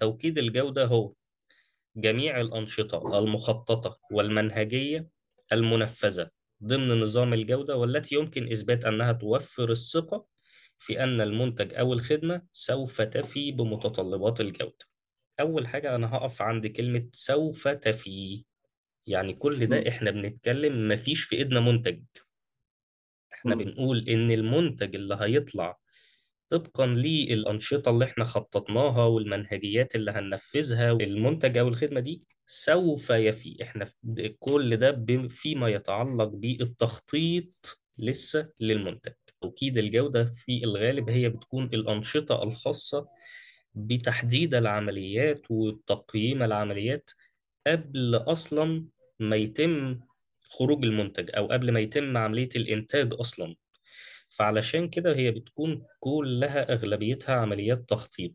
توكيد الجودة هو جميع الأنشطة المخططة والمنهجية المنفذة ضمن نظام الجودة والتي يمكن إثبات أنها توفر الثقة في أن المنتج أو الخدمة سوف تفي بمتطلبات الجودة. أول حاجة أنا هقف عند كلمة سوف تفي يعني كل ده. إحنا بنتكلم مفيش في إيدنا منتج إحنا. بنقول إن المنتج اللي هيطلع طبقا للأنشطة اللي إحنا خططناها والمنهجيات اللي هننفذها المنتج أو الخدمة دي سوف يفي. إحنا كل ده فيما يتعلق بالتخطيط لسه للمنتج. توكيد الجودة في الغالب هي بتكون الأنشطة الخاصة بتحديد العمليات وتقييم العمليات قبل أصلا ما يتم خروج المنتج أو قبل ما يتم عملية الإنتاج أصلا. فعلشان كده هي بتكون كلها أغلبيتها عمليات تخطيط.